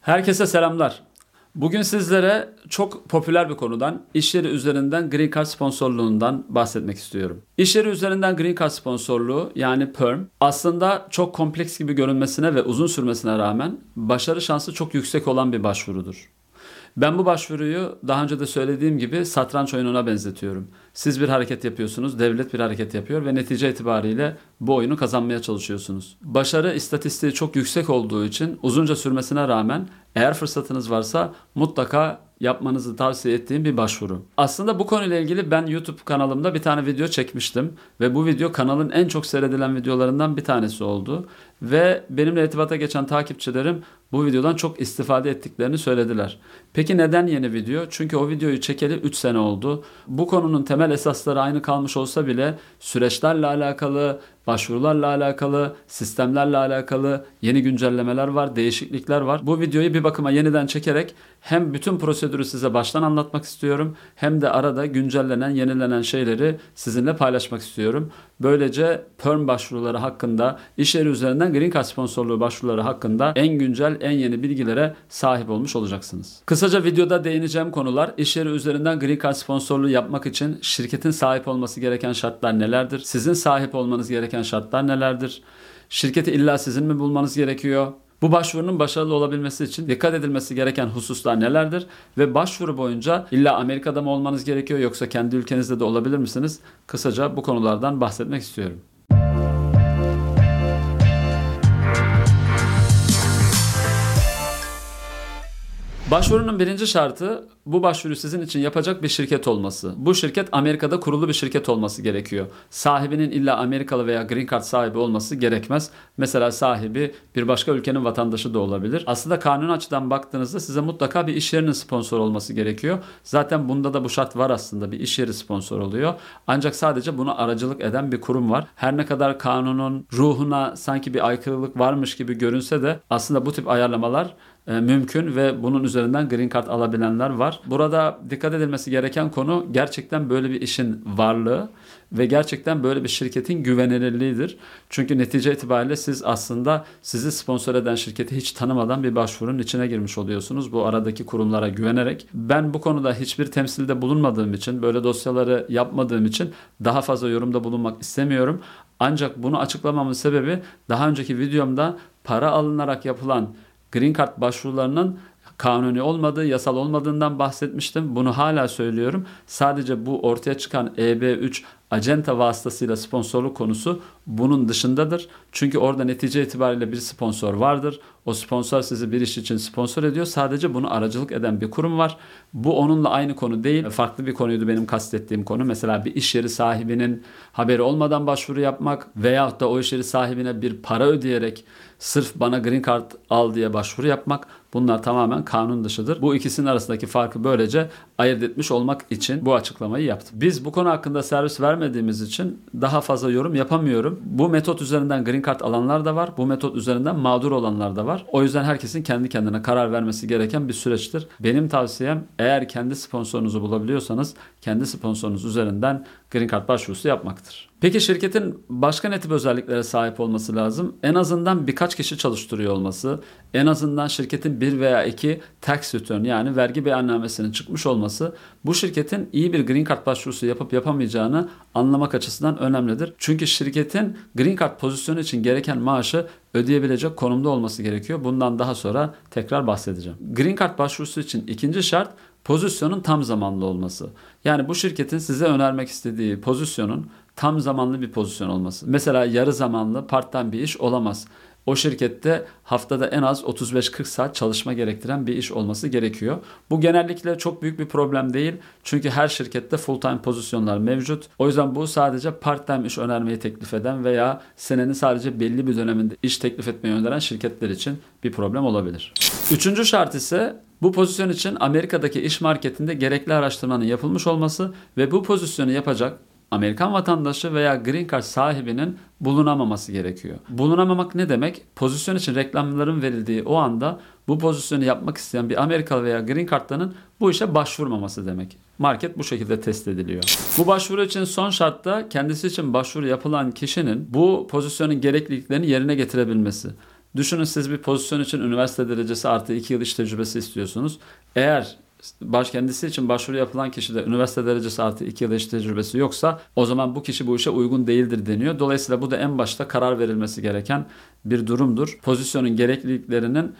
Herkese selamlar. Bugün sizlere çok popüler bir konudan, iş yeri üzerinden Green Card sponsorluğundan bahsetmek istiyorum. İş yeri üzerinden Green Card sponsorluğu yani PERM aslında çok kompleks gibi görünmesine ve uzun sürmesine rağmen başarı şansı çok yüksek olan bir başvurudur. Ben bu başvuruyu daha önce de söylediğim gibi satranç oyununa benzetiyorum. Siz bir hareket yapıyorsunuz, devlet bir hareket yapıyor ve netice itibariyle bu oyunu kazanmaya çalışıyorsunuz. Başarı istatistiği çok yüksek olduğu için uzunca sürmesine rağmen eğer fırsatınız varsa mutlaka yapmanızı tavsiye ettiğim bir başvuru. Aslında bu konuyla ilgili ben YouTube kanalımda bir tane video çekmiştim ve bu video kanalın en çok seyredilen videolarından bir tanesi oldu ve benimle irtibata geçen takipçilerim bu videodan çok istifade ettiklerini söylediler. Peki neden yeni video? Çünkü o videoyu çekeli 3 sene oldu. Bu konunun temel esasları aynı kalmış olsa bile süreçlerle alakalı, başvurularla alakalı, sistemlerle alakalı yeni güncellemeler var, değişiklikler var. Bu videoyu bir bakıma yeniden çekerek hem bütün prosedürü size baştan anlatmak istiyorum hem de arada güncellenen, yenilenen şeyleri sizinle paylaşmak istiyorum. Böylece PERM başvuruları hakkında, iş yeri üzerinden Green Card sponsorluğu başvuruları hakkında en güncel, en yeni bilgilere sahip olmuş olacaksınız. Kısaca videoda değineceğim konular, iş yeri üzerinden Green Card sponsorluğu yapmak için şirketin sahip olması gereken şartlar nelerdir? Sizin sahip olmanız gereken şartlar nelerdir? Şirketi illa sizin mi bulmanız gerekiyor? Bu başvurunun başarılı olabilmesi için dikkat edilmesi gereken hususlar nelerdir? Ve başvuru boyunca illa Amerika'da mı olmanız gerekiyor yoksa kendi ülkenizde de olabilir misiniz? Kısaca bu konulardan bahsetmek istiyorum. Başvurunun birinci şartı bu başvuru sizin için yapacak bir şirket olması. Bu şirket Amerika'da kurulu bir şirket olması gerekiyor. Sahibinin illa Amerikalı veya Green Card sahibi olması gerekmez. Mesela sahibi bir başka ülkenin vatandaşı da olabilir. Aslında kanun açıdan baktığınızda size mutlaka bir iş yerinin sponsor olması gerekiyor. Zaten bunda da bu şart var aslında bir iş yeri sponsor oluyor. Ancak sadece bunu aracılık eden bir kurum var. Her ne kadar kanunun ruhuna sanki bir aykırılık varmış gibi görünse de aslında bu tip ayarlamalar mümkün ve bunun üzerinden green card alabilenler var. Burada dikkat edilmesi gereken konu gerçekten böyle bir işin varlığı ve gerçekten böyle bir şirketin güvenilirliğidir. Çünkü netice itibariyle siz aslında sizi sponsor eden şirketi hiç tanımadan bir başvurunun içine girmiş oluyorsunuz. Bu aradaki kurumlara güvenerek. Ben bu konuda hiçbir temsilde bulunmadığım için, böyle dosyaları yapmadığım için daha fazla yorumda bulunmak istemiyorum. Ancak bunu açıklamamın sebebi daha önceki videomda para alınarak yapılan Green Card başvurularının kanuni olmadığı, yasal olmadığından bahsetmiştim. Bunu hala söylüyorum. Sadece bu ortaya çıkan EB3 acenta vasıtasıyla sponsorluk konusu bunun dışındadır. Çünkü orada netice itibariyle bir sponsor vardır. O sponsor sizi bir iş için sponsor ediyor. Sadece bunu aracılık eden bir kurum var. Bu onunla aynı konu değil. Farklı bir konuydu benim kastettiğim konu. Mesela bir iş yeri sahibinin haberi olmadan başvuru yapmak veyahut da o iş yeri sahibine bir para ödeyerek sırf bana green card al diye başvuru yapmak bunlar tamamen kanun dışıdır. Bu ikisinin arasındaki farkı böylece ayırt etmiş olmak için bu açıklamayı yaptım. Biz bu konu hakkında servis vermediğimiz için daha fazla yorum yapamıyorum. Bu metot üzerinden green card alanlar da var. Bu metot üzerinden mağdur olanlar da var. O yüzden herkesin kendi kendine karar vermesi gereken bir süreçtir. Benim tavsiyem eğer kendi sponsorunuzu bulabiliyorsanız kendi sponsorunuz üzerinden green card başvurusu yapmaktır. Peki şirketin başka ne tip özelliklere sahip olması lazım? En azından birkaç kişi çalıştırıyor olması, en azından şirketin bir veya iki tax return yani vergi beyannamesinin çıkmış olması bu şirketin iyi bir green card başvurusu yapıp yapamayacağını anlamak açısından önemlidir. Çünkü şirketin green card pozisyonu için gereken maaşı ödeyebilecek konumda olması gerekiyor. Bundan daha sonra tekrar bahsedeceğim. Green card başvurusu için ikinci şart pozisyonun tam zamanlı olması. Yani bu şirketin size önermek istediği pozisyonun tam zamanlı bir pozisyon olması. Mesela yarı zamanlı part-time bir iş olamaz. O şirkette haftada en az 35-40 saat çalışma gerektiren bir iş olması gerekiyor. Bu genellikle çok büyük bir problem değil. Çünkü her şirkette full-time pozisyonlar mevcut. O yüzden bu sadece part-time iş önermeyi teklif eden veya senenin sadece belli bir döneminde iş teklif etmeyi öneren şirketler için bir problem olabilir. Üçüncü şart ise bu pozisyon için Amerika'daki iş marketinde gerekli araştırmanın yapılmış olması ve bu pozisyonu yapacak Amerikan vatandaşı veya green card sahibinin bulunamaması gerekiyor. Bulunamamak ne demek? Pozisyon için reklamların verildiği o anda bu pozisyonu yapmak isteyen bir Amerikalı veya green card'ların bu işe başvurmaması demek. Market bu şekilde test ediliyor. Bu başvuru için son şartta kendisi için başvuru yapılan kişinin bu pozisyonun gerekliliklerini yerine getirebilmesi. Düşünün siz bir pozisyon için üniversite derecesi artı 2 yıl iş tecrübesi istiyorsunuz. Eğer baş kendisi için başvuru yapılan kişide üniversite derecesi artı 2 yıl iş tecrübesi yoksa o zaman bu kişi bu işe uygun değildir deniyor. Dolayısıyla bu da en başta karar verilmesi gereken bir durumdur. Pozisyonun gerekliliklerinin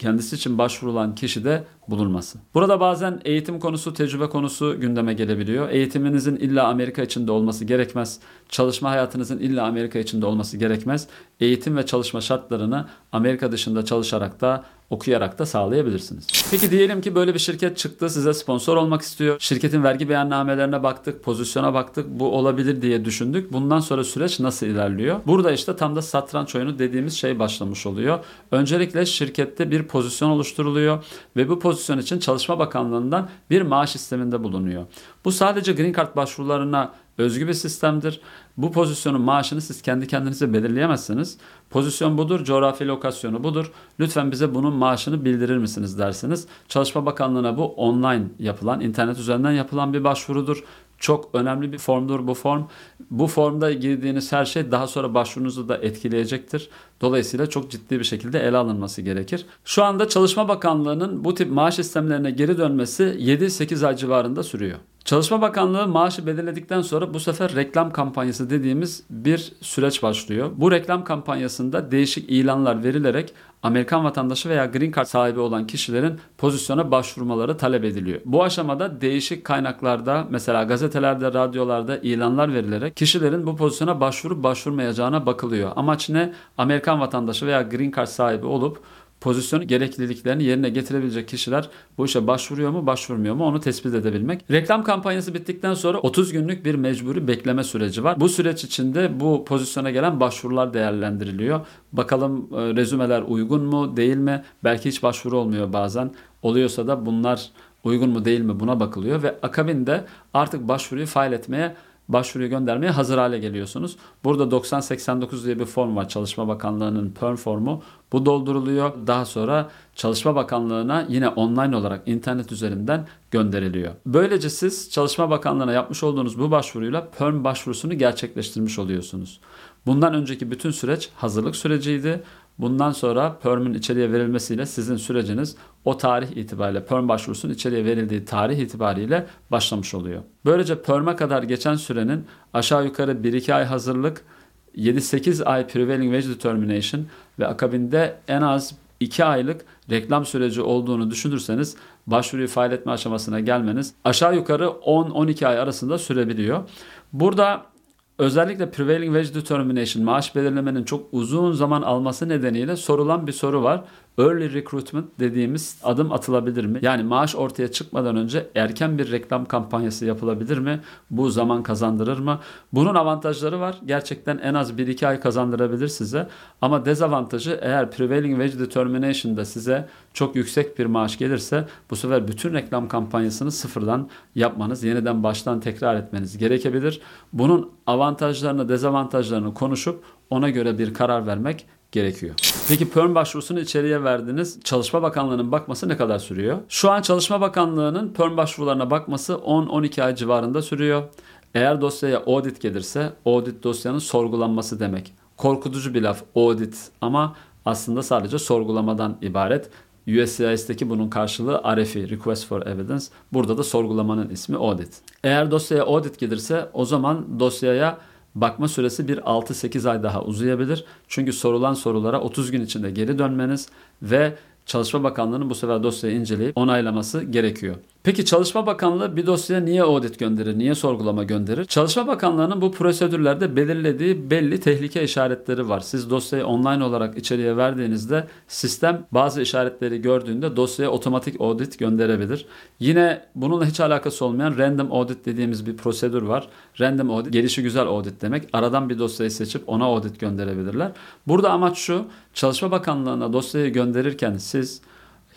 kendisi için başvurulan kişi de bulunması. Burada bazen eğitim konusu, tecrübe konusu gündeme gelebiliyor. Eğitiminizin illa Amerika içinde olması gerekmez. Çalışma hayatınızın illa Amerika içinde olması gerekmez. Eğitim ve çalışma şartlarını Amerika dışında çalışarak da okuyarak da sağlayabilirsiniz. Peki diyelim ki böyle bir şirket çıktı size sponsor olmak istiyor. Şirketin vergi beyannamelerine baktık, pozisyona baktık. Bu olabilir diye düşündük. Bundan sonra süreç nasıl ilerliyor? Burada işte tam da satranç oyunu dediğimiz şey başlamış oluyor. Öncelikle şirkette bir pozisyon oluşturuluyor ve bu pozisyon için Çalışma Bakanlığı'ndan bir maaş sisteminde bulunuyor. Bu sadece Green Card başvurularına özgü bir sistemdir. Bu pozisyonun maaşını siz kendi kendinize belirleyemezsiniz. Pozisyon budur, coğrafi lokasyonu budur. Lütfen bize bunun maaşını bildirir misiniz dersiniz. Çalışma Bakanlığı'na bu online yapılan, internet üzerinden yapılan bir başvurudur. Çok önemli bir formdur bu form. Bu formda girdiğiniz her şey daha sonra başvurunuzu da etkileyecektir. Dolayısıyla çok ciddi bir şekilde ele alınması gerekir. Şu anda Çalışma Bakanlığı'nın bu tip maaş sistemlerine geri dönmesi 7-8 ay civarında sürüyor. Çalışma Bakanlığı maaşı belirledikten sonra bu sefer reklam kampanyası dediğimiz bir süreç başlıyor. Bu reklam kampanyasında değişik ilanlar verilerek Amerikan vatandaşı veya green card sahibi olan kişilerin pozisyona başvurmaları talep ediliyor. Bu aşamada değişik kaynaklarda mesela gazetelerde, radyolarda ilanlar verilerek kişilerin bu pozisyona başvurup başvurmayacağına bakılıyor. Amaç ne? Amerikan vatandaşı veya green card sahibi olup pozisyonu gerekliliklerini yerine getirebilecek kişiler bu işe başvuruyor mu başvurmuyor mu onu tespit edebilmek. Reklam kampanyası bittikten sonra 30 günlük bir mecburi bekleme süreci var. Bu süreç içinde bu pozisyona gelen başvurular değerlendiriliyor. Bakalım e, rezümeler uygun mu değil mi? Belki hiç başvuru olmuyor bazen. Oluyorsa da bunlar uygun mu değil mi buna bakılıyor ve akabinde artık başvuruyu fail etmeye başvuruyu göndermeye hazır hale geliyorsunuz. Burada 9089 diye bir form var Çalışma Bakanlığı'nın PERM formu. Bu dolduruluyor. Daha sonra Çalışma Bakanlığı'na yine online olarak internet üzerinden gönderiliyor. Böylece siz Çalışma Bakanlığı'na yapmış olduğunuz bu başvuruyla PERM başvurusunu gerçekleştirmiş oluyorsunuz. Bundan önceki bütün süreç hazırlık süreciydi. Bundan sonra PERM'ün içeriye verilmesiyle sizin süreciniz o tarih itibariyle PERM başvurusunun içeriye verildiği tarih itibariyle başlamış oluyor. Böylece PERM'e kadar geçen sürenin aşağı yukarı 1-2 ay hazırlık, 7-8 ay prevailing wage determination ve akabinde en az 2 aylık reklam süreci olduğunu düşünürseniz başvuruyu fail etme aşamasına gelmeniz aşağı yukarı 10-12 ay arasında sürebiliyor. Burada Özellikle prevailing wage determination maaş belirlemenin çok uzun zaman alması nedeniyle sorulan bir soru var. Early recruitment dediğimiz adım atılabilir mi? Yani maaş ortaya çıkmadan önce erken bir reklam kampanyası yapılabilir mi? Bu zaman kazandırır mı? Bunun avantajları var. Gerçekten en az 1-2 ay kazandırabilir size. Ama dezavantajı eğer prevailing wage determination'da size çok yüksek bir maaş gelirse bu sefer bütün reklam kampanyasını sıfırdan yapmanız, yeniden baştan tekrar etmeniz gerekebilir. Bunun avantajlarını, dezavantajlarını konuşup ona göre bir karar vermek gerekiyor. Peki PERM başvurusunu içeriye verdiniz. Çalışma Bakanlığı'nın bakması ne kadar sürüyor? Şu an Çalışma Bakanlığı'nın PERM başvurularına bakması 10-12 ay civarında sürüyor. Eğer dosyaya audit gelirse audit dosyanın sorgulanması demek. Korkutucu bir laf audit ama aslında sadece sorgulamadan ibaret. USCIS'teki bunun karşılığı RFE, Request for Evidence. Burada da sorgulamanın ismi audit. Eğer dosyaya audit gelirse o zaman dosyaya bakma süresi bir 6-8 ay daha uzayabilir. Çünkü sorulan sorulara 30 gün içinde geri dönmeniz ve Çalışma Bakanlığı'nın bu sefer dosyayı inceleyip onaylaması gerekiyor. Peki Çalışma Bakanlığı bir dosyaya niye audit gönderir, niye sorgulama gönderir? Çalışma Bakanlığı'nın bu prosedürlerde belirlediği belli tehlike işaretleri var. Siz dosyayı online olarak içeriye verdiğinizde sistem bazı işaretleri gördüğünde dosyaya otomatik audit gönderebilir. Yine bununla hiç alakası olmayan random audit dediğimiz bir prosedür var. Random audit, gelişi güzel audit demek. Aradan bir dosyayı seçip ona audit gönderebilirler. Burada amaç şu, Çalışma Bakanlığı'na dosyayı gönderirken siz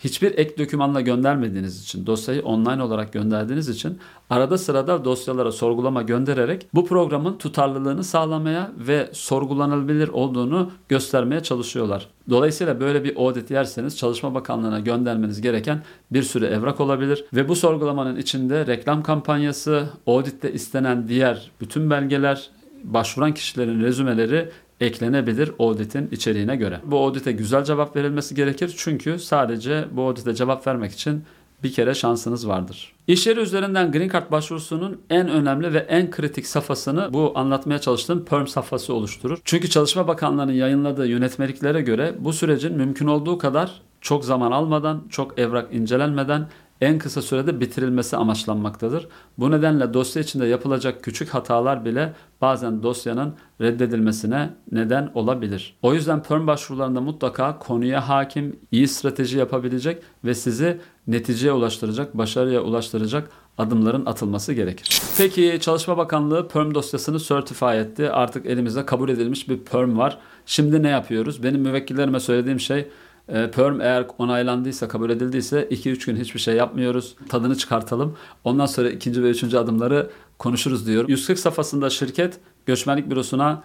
hiçbir ek dokümanla göndermediğiniz için, dosyayı online olarak gönderdiğiniz için arada sırada dosyalara sorgulama göndererek bu programın tutarlılığını sağlamaya ve sorgulanabilir olduğunu göstermeye çalışıyorlar. Dolayısıyla böyle bir audit yerseniz Çalışma Bakanlığı'na göndermeniz gereken bir sürü evrak olabilir ve bu sorgulamanın içinde reklam kampanyası, auditte istenen diğer bütün belgeler, başvuran kişilerin rezümeleri eklenebilir auditin içeriğine göre. Bu audite güzel cevap verilmesi gerekir çünkü sadece bu audite cevap vermek için bir kere şansınız vardır. İş yeri üzerinden Green Card başvurusunun en önemli ve en kritik safhasını bu anlatmaya çalıştığım PERM safhası oluşturur. Çünkü Çalışma Bakanlığı'nın yayınladığı yönetmeliklere göre bu sürecin mümkün olduğu kadar çok zaman almadan, çok evrak incelenmeden en kısa sürede bitirilmesi amaçlanmaktadır. Bu nedenle dosya içinde yapılacak küçük hatalar bile bazen dosyanın reddedilmesine neden olabilir. O yüzden PERM başvurularında mutlaka konuya hakim, iyi strateji yapabilecek ve sizi neticeye ulaştıracak, başarıya ulaştıracak adımların atılması gerekir. Peki Çalışma Bakanlığı PERM dosyasını certify etti. Artık elimizde kabul edilmiş bir PERM var. Şimdi ne yapıyoruz? Benim müvekkillerime söylediğim şey e, Perm eğer onaylandıysa, kabul edildiyse 2-3 gün hiçbir şey yapmıyoruz. Tadını çıkartalım. Ondan sonra ikinci ve üçüncü adımları konuşuruz diyor. 140 safhasında şirket göçmenlik bürosuna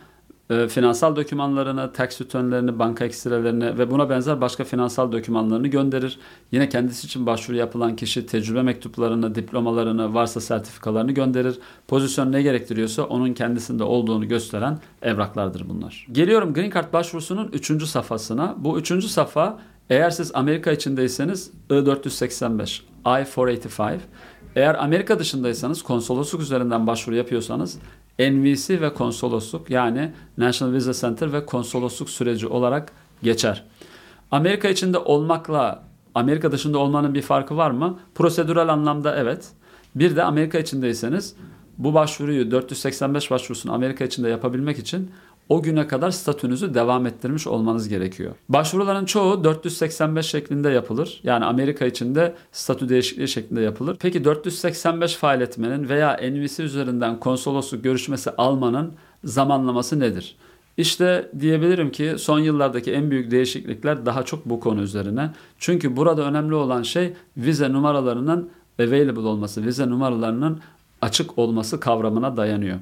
e, finansal dokümanlarını, tax returnlerini, banka ekstrelerini ve buna benzer başka finansal dokümanlarını gönderir. Yine kendisi için başvuru yapılan kişi tecrübe mektuplarını, diplomalarını, varsa sertifikalarını gönderir. Pozisyon ne gerektiriyorsa onun kendisinde olduğunu gösteren evraklardır bunlar. Geliyorum Green Card başvurusunun 3. safhasına. Bu 3. safha eğer siz Amerika içindeyseniz I-485, I-485. Eğer Amerika dışındaysanız konsolosluk üzerinden başvuru yapıyorsanız NVC ve konsolosluk yani National Visa Center ve konsolosluk süreci olarak geçer. Amerika içinde olmakla Amerika dışında olmanın bir farkı var mı? Prosedürel anlamda evet. Bir de Amerika içindeyseniz bu başvuruyu 485 başvurusunu Amerika içinde yapabilmek için o güne kadar statünüzü devam ettirmiş olmanız gerekiyor. Başvuruların çoğu 485 şeklinde yapılır. Yani Amerika içinde statü değişikliği şeklinde yapılır. Peki 485 fail etmenin veya NVC üzerinden konsolosluk görüşmesi almanın zamanlaması nedir? İşte diyebilirim ki son yıllardaki en büyük değişiklikler daha çok bu konu üzerine. Çünkü burada önemli olan şey vize numaralarının available olması, vize numaralarının açık olması kavramına dayanıyor.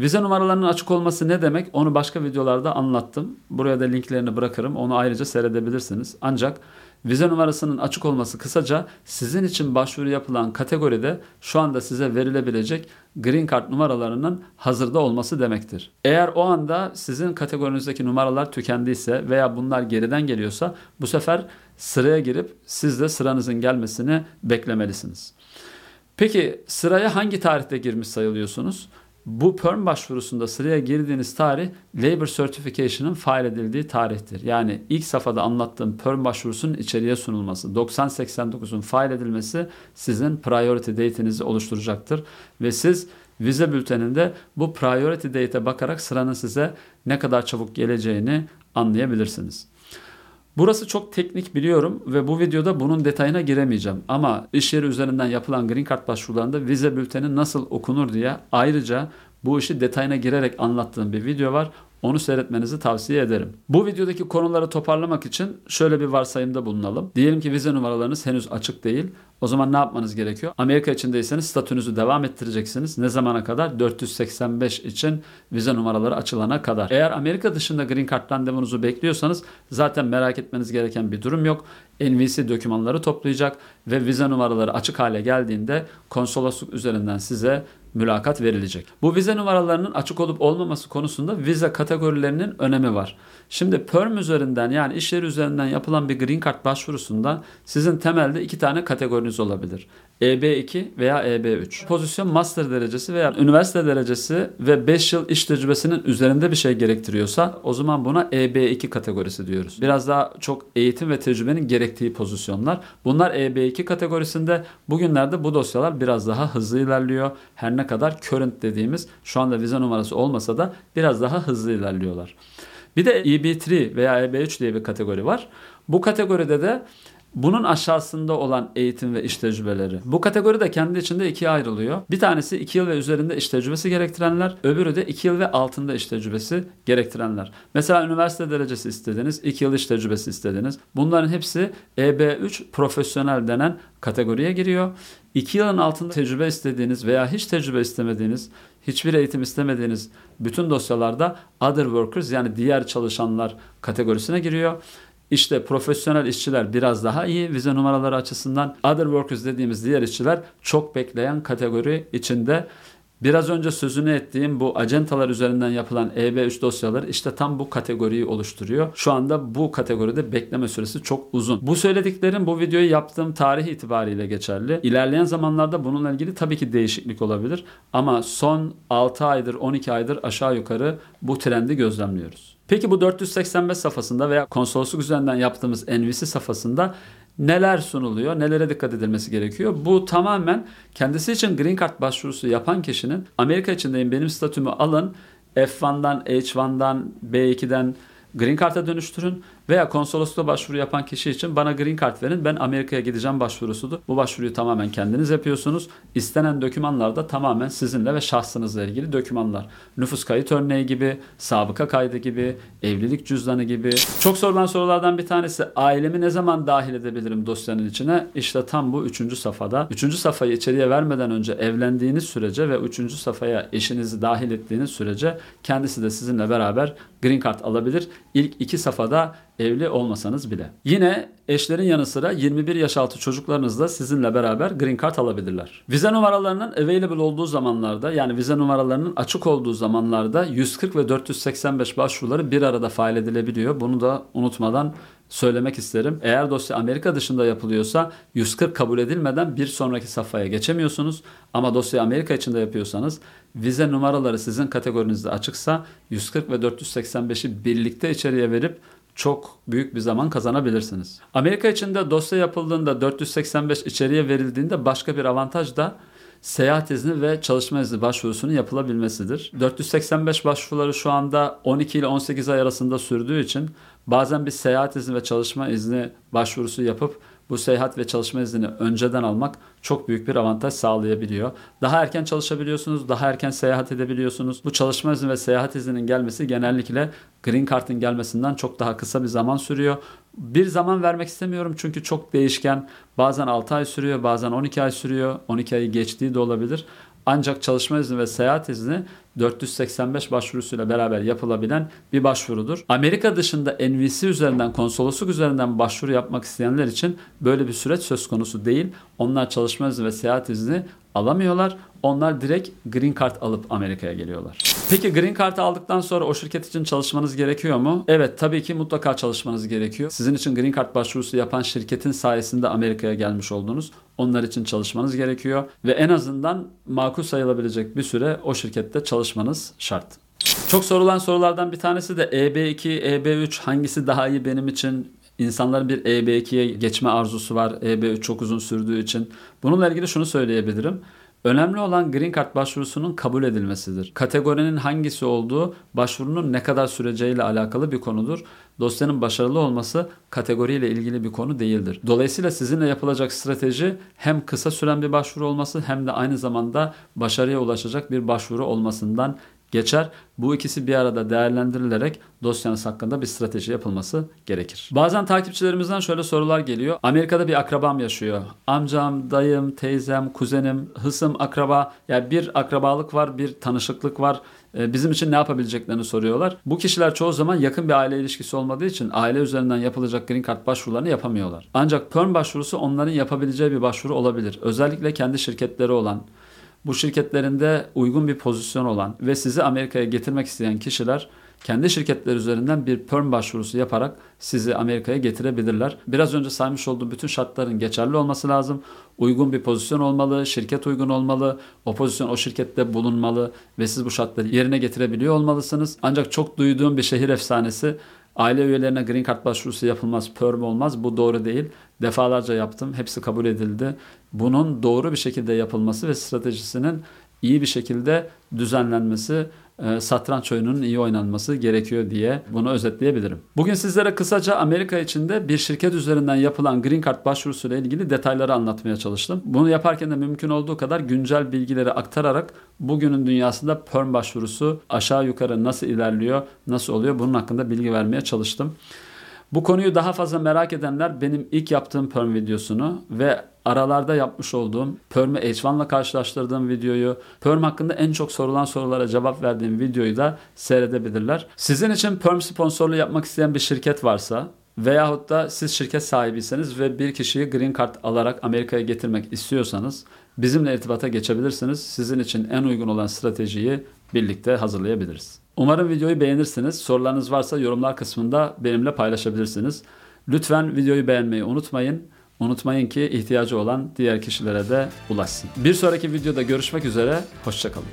Vize numaralarının açık olması ne demek? Onu başka videolarda anlattım. Buraya da linklerini bırakırım. Onu ayrıca seyredebilirsiniz. Ancak vize numarasının açık olması kısaca sizin için başvuru yapılan kategoride şu anda size verilebilecek Green Card numaralarının hazırda olması demektir. Eğer o anda sizin kategorinizdeki numaralar tükendiyse veya bunlar geriden geliyorsa bu sefer sıraya girip siz de sıranızın gelmesini beklemelisiniz. Peki sıraya hangi tarihte girmiş sayılıyorsunuz? Bu perm başvurusunda sıraya girdiğiniz tarih Labor Certification'ın fail edildiği tarihtir. Yani ilk safhada anlattığım perm başvurusunun içeriye sunulması, 9089'un fail edilmesi sizin priority date'inizi oluşturacaktır. Ve siz vize bülteninde bu priority date'e bakarak sıranın size ne kadar çabuk geleceğini anlayabilirsiniz. Burası çok teknik biliyorum ve bu videoda bunun detayına giremeyeceğim. Ama iş yeri üzerinden yapılan Green Card başvurularında vize bülteni nasıl okunur diye ayrıca bu işi detayına girerek anlattığım bir video var. Onu seyretmenizi tavsiye ederim. Bu videodaki konuları toparlamak için şöyle bir varsayımda bulunalım. Diyelim ki vize numaralarınız henüz açık değil. O zaman ne yapmanız gerekiyor? Amerika içindeyseniz statünüzü devam ettireceksiniz. Ne zamana kadar? 485 için vize numaraları açılana kadar. Eğer Amerika dışında Green Card randevunuzu bekliyorsanız zaten merak etmeniz gereken bir durum yok. NVC dokümanları toplayacak ve vize numaraları açık hale geldiğinde konsolosluk üzerinden size mülakat verilecek. Bu vize numaralarının açık olup olmaması konusunda vize kategorilerinin önemi var. Şimdi PERM üzerinden yani iş yeri üzerinden yapılan bir Green Card başvurusunda sizin temelde iki tane kategoriniz olabilir. EB2 veya EB3. Pozisyon master derecesi veya üniversite derecesi ve 5 yıl iş tecrübesinin üzerinde bir şey gerektiriyorsa o zaman buna EB2 kategorisi diyoruz. Biraz daha çok eğitim ve tecrübenin gerektiği pozisyonlar. Bunlar EB2 kategorisinde bugünlerde bu dosyalar biraz daha hızlı ilerliyor. Her ne kadar current dediğimiz şu anda vize numarası olmasa da biraz daha hızlı ilerliyorlar. Bir de EB3 veya EB3 diye bir kategori var. Bu kategoride de bunun aşağısında olan eğitim ve iş tecrübeleri. Bu kategori de kendi içinde ikiye ayrılıyor. Bir tanesi 2 yıl ve üzerinde iş tecrübesi gerektirenler, öbürü de 2 yıl ve altında iş tecrübesi gerektirenler. Mesela üniversite derecesi istediniz, 2 yıl iş tecrübesi istediniz. Bunların hepsi EB3 profesyonel denen kategoriye giriyor. 2 yılın altında tecrübe istediğiniz veya hiç tecrübe istemediğiniz, hiçbir eğitim istemediğiniz bütün dosyalarda other workers yani diğer çalışanlar kategorisine giriyor. İşte profesyonel işçiler biraz daha iyi vize numaraları açısından. Other workers dediğimiz diğer işçiler çok bekleyen kategori içinde Biraz önce sözünü ettiğim bu acentalar üzerinden yapılan EB3 dosyaları işte tam bu kategoriyi oluşturuyor. Şu anda bu kategoride bekleme süresi çok uzun. Bu söylediklerim bu videoyu yaptığım tarih itibariyle geçerli. İlerleyen zamanlarda bununla ilgili tabii ki değişiklik olabilir. Ama son 6 aydır 12 aydır aşağı yukarı bu trendi gözlemliyoruz. Peki bu 485 safhasında veya konsolosluk üzerinden yaptığımız NVC safhasında neler sunuluyor, nelere dikkat edilmesi gerekiyor? Bu tamamen kendisi için Green Card başvurusu yapan kişinin Amerika içindeyim benim statümü alın F1'dan, H1'dan, B2'den Green Card'a dönüştürün veya konsolosluğa başvuru yapan kişi için bana Green Card verin ben Amerika'ya gideceğim başvurusudur. Bu başvuruyu tamamen kendiniz yapıyorsunuz. İstenen dokümanlar da tamamen sizinle ve şahsınızla ilgili dokümanlar. Nüfus kayıt örneği gibi, sabıka kaydı gibi, evlilik cüzdanı gibi. Çok sorulan sorulardan bir tanesi ailemi ne zaman dahil edebilirim dosyanın içine? İşte tam bu üçüncü safhada. Üçüncü safhayı içeriye vermeden önce evlendiğiniz sürece ve üçüncü safhaya eşinizi dahil ettiğiniz sürece kendisi de sizinle beraber Green Card alabilir. İlk iki safhada evli olmasanız bile. Yine eşlerin yanı sıra 21 yaş altı çocuklarınız da sizinle beraber green card alabilirler. Vize numaralarının available olduğu zamanlarda yani vize numaralarının açık olduğu zamanlarda 140 ve 485 başvuruları bir arada fail edilebiliyor. Bunu da unutmadan söylemek isterim. Eğer dosya Amerika dışında yapılıyorsa 140 kabul edilmeden bir sonraki safhaya geçemiyorsunuz. Ama dosya Amerika içinde yapıyorsanız vize numaraları sizin kategorinizde açıksa 140 ve 485'i birlikte içeriye verip çok büyük bir zaman kazanabilirsiniz. Amerika içinde dosya yapıldığında 485 içeriye verildiğinde başka bir avantaj da seyahat izni ve çalışma izni başvurusunun yapılabilmesidir. 485 başvuruları şu anda 12 ile 18 ay arasında sürdüğü için bazen bir seyahat izni ve çalışma izni başvurusu yapıp bu seyahat ve çalışma iznini önceden almak çok büyük bir avantaj sağlayabiliyor. Daha erken çalışabiliyorsunuz, daha erken seyahat edebiliyorsunuz. Bu çalışma izni ve seyahat izninin gelmesi genellikle Green Card'ın gelmesinden çok daha kısa bir zaman sürüyor. Bir zaman vermek istemiyorum çünkü çok değişken. Bazen 6 ay sürüyor, bazen 12 ay sürüyor. 12 ayı geçtiği de olabilir. Ancak çalışma izni ve seyahat izni 485 başvurusuyla beraber yapılabilen bir başvurudur. Amerika dışında NVC üzerinden, konsolosluk üzerinden başvuru yapmak isteyenler için böyle bir süreç söz konusu değil. Onlar çalışma izni ve seyahat izni alamıyorlar. Onlar direkt Green Card alıp Amerika'ya geliyorlar. Peki Green Card aldıktan sonra o şirket için çalışmanız gerekiyor mu? Evet tabii ki mutlaka çalışmanız gerekiyor. Sizin için Green Card başvurusu yapan şirketin sayesinde Amerika'ya gelmiş oldunuz. Onlar için çalışmanız gerekiyor ve en azından makul sayılabilecek bir süre o şirkette çalışmanız şart. Çok sorulan sorulardan bir tanesi de EB2, EB3 hangisi daha iyi benim için? İnsanların bir EB2'ye geçme arzusu var. EB3 çok uzun sürdüğü için. Bununla ilgili şunu söyleyebilirim. Önemli olan Green Card başvurusunun kabul edilmesidir. Kategorinin hangisi olduğu başvurunun ne kadar süreceğiyle alakalı bir konudur. Dosyanın başarılı olması kategoriyle ilgili bir konu değildir. Dolayısıyla sizinle yapılacak strateji hem kısa süren bir başvuru olması hem de aynı zamanda başarıya ulaşacak bir başvuru olmasından geçer. Bu ikisi bir arada değerlendirilerek dosyanız hakkında bir strateji yapılması gerekir. Bazen takipçilerimizden şöyle sorular geliyor. Amerika'da bir akrabam yaşıyor. Amcam, dayım, teyzem, kuzenim, hısım, akraba. Yani bir akrabalık var, bir tanışıklık var. Ee, bizim için ne yapabileceklerini soruyorlar. Bu kişiler çoğu zaman yakın bir aile ilişkisi olmadığı için aile üzerinden yapılacak Green Card başvurularını yapamıyorlar. Ancak PERM başvurusu onların yapabileceği bir başvuru olabilir. Özellikle kendi şirketleri olan, bu şirketlerinde uygun bir pozisyon olan ve sizi Amerika'ya getirmek isteyen kişiler kendi şirketler üzerinden bir perm başvurusu yaparak sizi Amerika'ya getirebilirler. Biraz önce saymış olduğum bütün şartların geçerli olması lazım. Uygun bir pozisyon olmalı, şirket uygun olmalı, o pozisyon o şirkette bulunmalı ve siz bu şartları yerine getirebiliyor olmalısınız. Ancak çok duyduğum bir şehir efsanesi Aile üyelerine green card başvurusu yapılmaz, perm olmaz. Bu doğru değil. Defalarca yaptım. Hepsi kabul edildi. Bunun doğru bir şekilde yapılması ve stratejisinin iyi bir şekilde düzenlenmesi satranç oyununun iyi oynanması gerekiyor diye bunu özetleyebilirim. Bugün sizlere kısaca Amerika içinde bir şirket üzerinden yapılan Green Card başvurusu ile ilgili detayları anlatmaya çalıştım. Bunu yaparken de mümkün olduğu kadar güncel bilgileri aktararak bugünün dünyasında perm başvurusu aşağı yukarı nasıl ilerliyor, nasıl oluyor bunun hakkında bilgi vermeye çalıştım. Bu konuyu daha fazla merak edenler benim ilk yaptığım perm videosunu ve aralarda yapmış olduğum Perm'i H1'la karşılaştırdığım videoyu, Perm hakkında en çok sorulan sorulara cevap verdiğim videoyu da seyredebilirler. Sizin için Perm sponsorluğu yapmak isteyen bir şirket varsa Veyahut da siz şirket sahibiyseniz ve bir kişiyi green card alarak Amerika'ya getirmek istiyorsanız bizimle irtibata geçebilirsiniz. Sizin için en uygun olan stratejiyi birlikte hazırlayabiliriz. Umarım videoyu beğenirsiniz. Sorularınız varsa yorumlar kısmında benimle paylaşabilirsiniz. Lütfen videoyu beğenmeyi unutmayın. Unutmayın ki ihtiyacı olan diğer kişilere de ulaşsın. Bir sonraki videoda görüşmek üzere. Hoşçakalın.